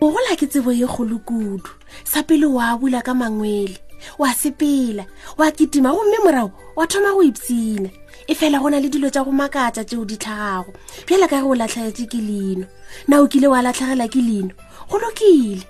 bogola ke tsebo ye kgolo kudu sa pele wa bula ka mangwele wa sepela wa kitima gomme morago wa thoma go ipsina e fela go na le dilo tša go makatša tšeo di tlhagago bjale ka ge o latlhegetse ke leno na o kile wa latlhegela ke leno go lokile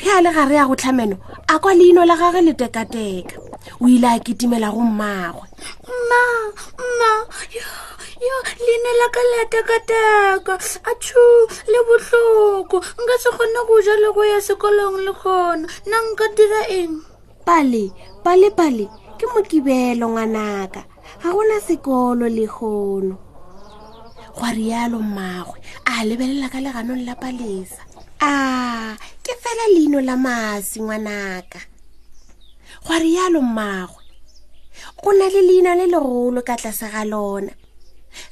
ge a le gare ya go tlhameno a kwa leino la gage le tekateka o ile a ketimela go mmagwe mma mma yo leina la ka le tekateka a thu le bohloko nka se kgone go ja le go ya sekolong le gona nna nka dira eng pale pale pale ke mokibelo ngwanaka ga gona sekolo lehono gwa rialo mmagwe a lebelela ka leganong la palesa a ke fela leino la masi ngwanaka gwa rialo mmagwe go na le leina le legolo ka tlase ga lona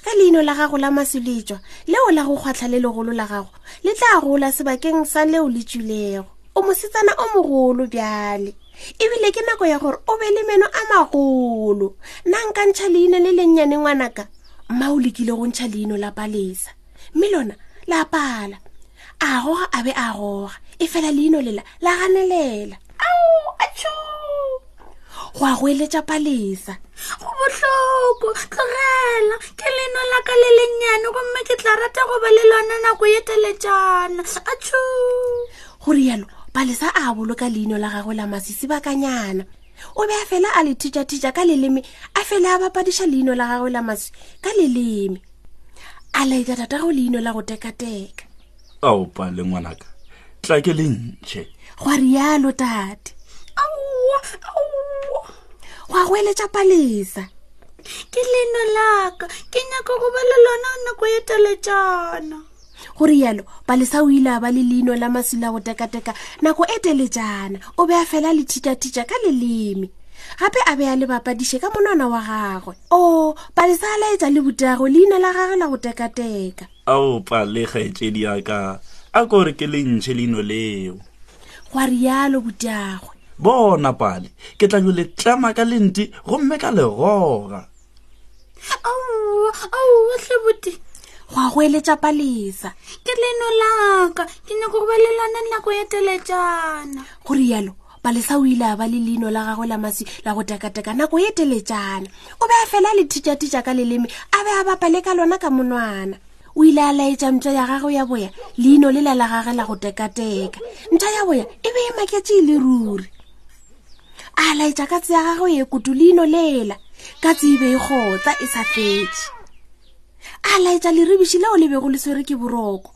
ge leino la gago la maseletswa leo la go kgwatlha le legolo la gago le tla gola sebakeng sa leo le tsulego o mosetsana o mogolo bjale ebile ke nako ya gore o be le meno a magolo na nka ntšha leina le lennyane ngwanaka mma o lekile go ntšha leino la palesa mme lona la pala a goga a be a goga e fela leino lela la ganelela ao acho go a go eletša palesa go bohloko tlogela ke leno la ka le lennyane gomme ke tla rata go ba le lona nako ye teletšana a tšhu go rialo palesa a boloka leino la gagwe la masisi bakanyana o be a fela a le thitšathiša ka leleme a fela a bapadiša leino la gagwe la maswi ka leleme a laetša tatago leino la go tekateka aopa le ngwanaka tla ke le ntšhe gwa rialo tate aowa aowa gwa go eletša palesa ke leno laka ke nyaka go ba le lona nako ye teletšana go rialo palesa o ile a ba le leino la masula go tekateka nako e teletšana o be a fela le thitšathitša ka leleme gape a be a le bapadiše ka monwana wa gagwe o palesa a laetša le butago leina la gage la go tekateka ao pa le kgaetšedi ya ka a ko re ke le ntšhe leino leo go a rialo butiagwe bona pale ke tla yo le tlama ka lenti gomme ka legoga aoaoatlhe bote go a go eletša palesa ke leno laka ke nyako go ba le lona nako ya teletšana go rialo palesa o ile a ba le leino la gagwe la maswi la go tekateka nako e teletšana o be a fela a le thitšatitša ka leleme a be a bapale ka lona ka monwana o ile a laetša ntša ya gagwe ya boya leino le la la gage la go tekateka ntša ya boya e be e maketše e le ruri a laetša katse ya gagwe e kutu leino lela katse e be e kgotsa e sa fetše a laetša leribiši leo le bego le swere ke boroko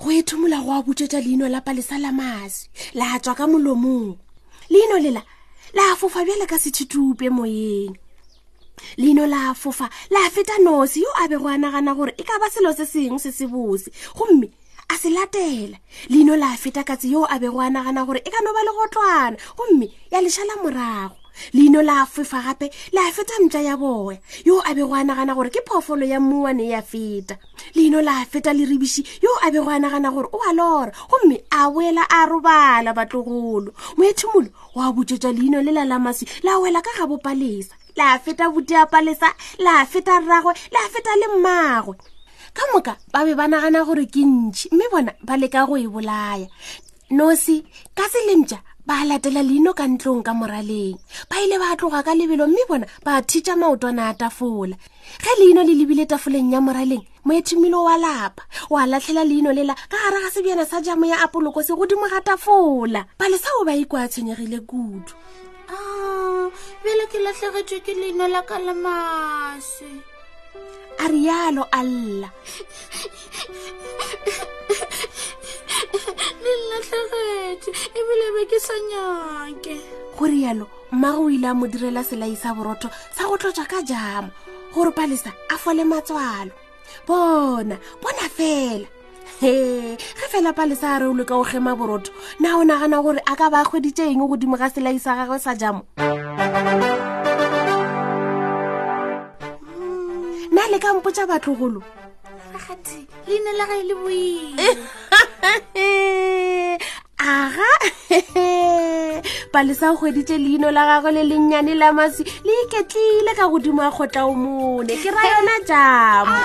go ethomola go a butšetša leino la palesa la masi la tswa ka molomong leino lela la fofa bjale ka sethitupe moyeng leino la fofa la feta nosi yo a bego a nagana gore e ka ba selo se sengwe se sebose gomme a se latela leino la feta katse yoo a bego a nagana gore e ka no ba le gotlwana gomme ya lešala morago leino la fefa gape la feta mpša ya boya yoo a bego a nagana gore ke phoofolo ya mmuwane ya feta leino la feta leribiši yoo a bego a nagana gore o a lora gomme a boela a robala batlogolo moethimolo wa butšetša leino le la lamasi la wela ka ga bopalesa la feta botiapalesa la feta rragwe la feta le mmagwe ka moka ba be ba nagana gore ke ntšhi mme bona ba leka go e bolaya nosi ka selemtša ba latela leino ka ntlong ka moraleng ba ile ba tloga ka lebelo mme bona ba thitša maotwana a tafola ge leino le lebile tafoleng ya moraleng moethimilo wa lapa wa latlhela leino lela ka gare ga sebjana sa jamo ya apoloko se godimo ga tafola palesa o ba ikwa a tshwenyegile kudu ah, bjale ke latlhegetšwe ke leino la ka le maswe a rialo alla le latlhegetše ebile be ke sa nyake go rialo mmago o ile a mo direla selai sa borotho sa go tlotša ka jamo gore palesa a fole matswalo bona bona fela he ge fela palesa a re o leka go kgema borotho na o nagana gore a ka ba kgweditše eng godimo ga selai sa gagwe sa jamo na le ka mpotsa batlogolo leina la gae le boile aga palesa o kgweditše leino la gagwe le lennyane la maswi le iketlile ka godimo a kgotla o mone ke ra yona jamo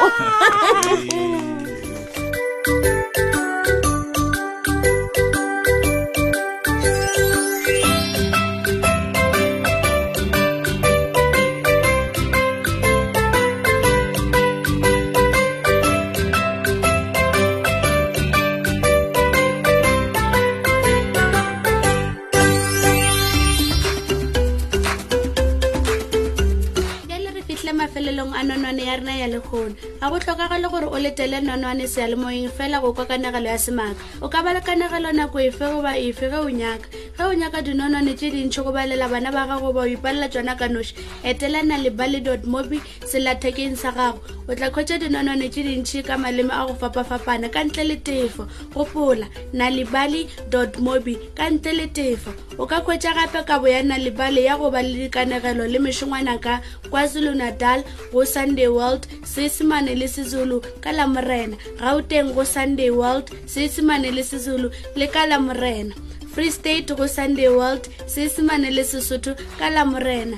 mafelelong a nonwane ya rena ya lekgono ga go tlhokagale gore o letele nonwane sealemoyeng fela go kwa kanegelo ya semaka o ka ba le kanegelo nako efe goba efe ge o nyaka ge o nyaka dinonwane tše dintšhi go balela bana ba gago ba o ipalela tsona ka noši etelana lebale dot mobi selathekeng sa gago o tla khwetša dinonwane tše dintšhi ka maleme a go fapafapana ka ntle le tefo gopola nalibali mobi ka ntle le tefo o ka khwetša gape kabo ya nalibali ya go ba le dikanegelo le mešongwana ka kwazulu natal go sunday world seesemane le sezulu ka la morena gauteng go sunday world seesemane le sezulu le ka la morena free state go sunday world seesemane le sesotho ka la morena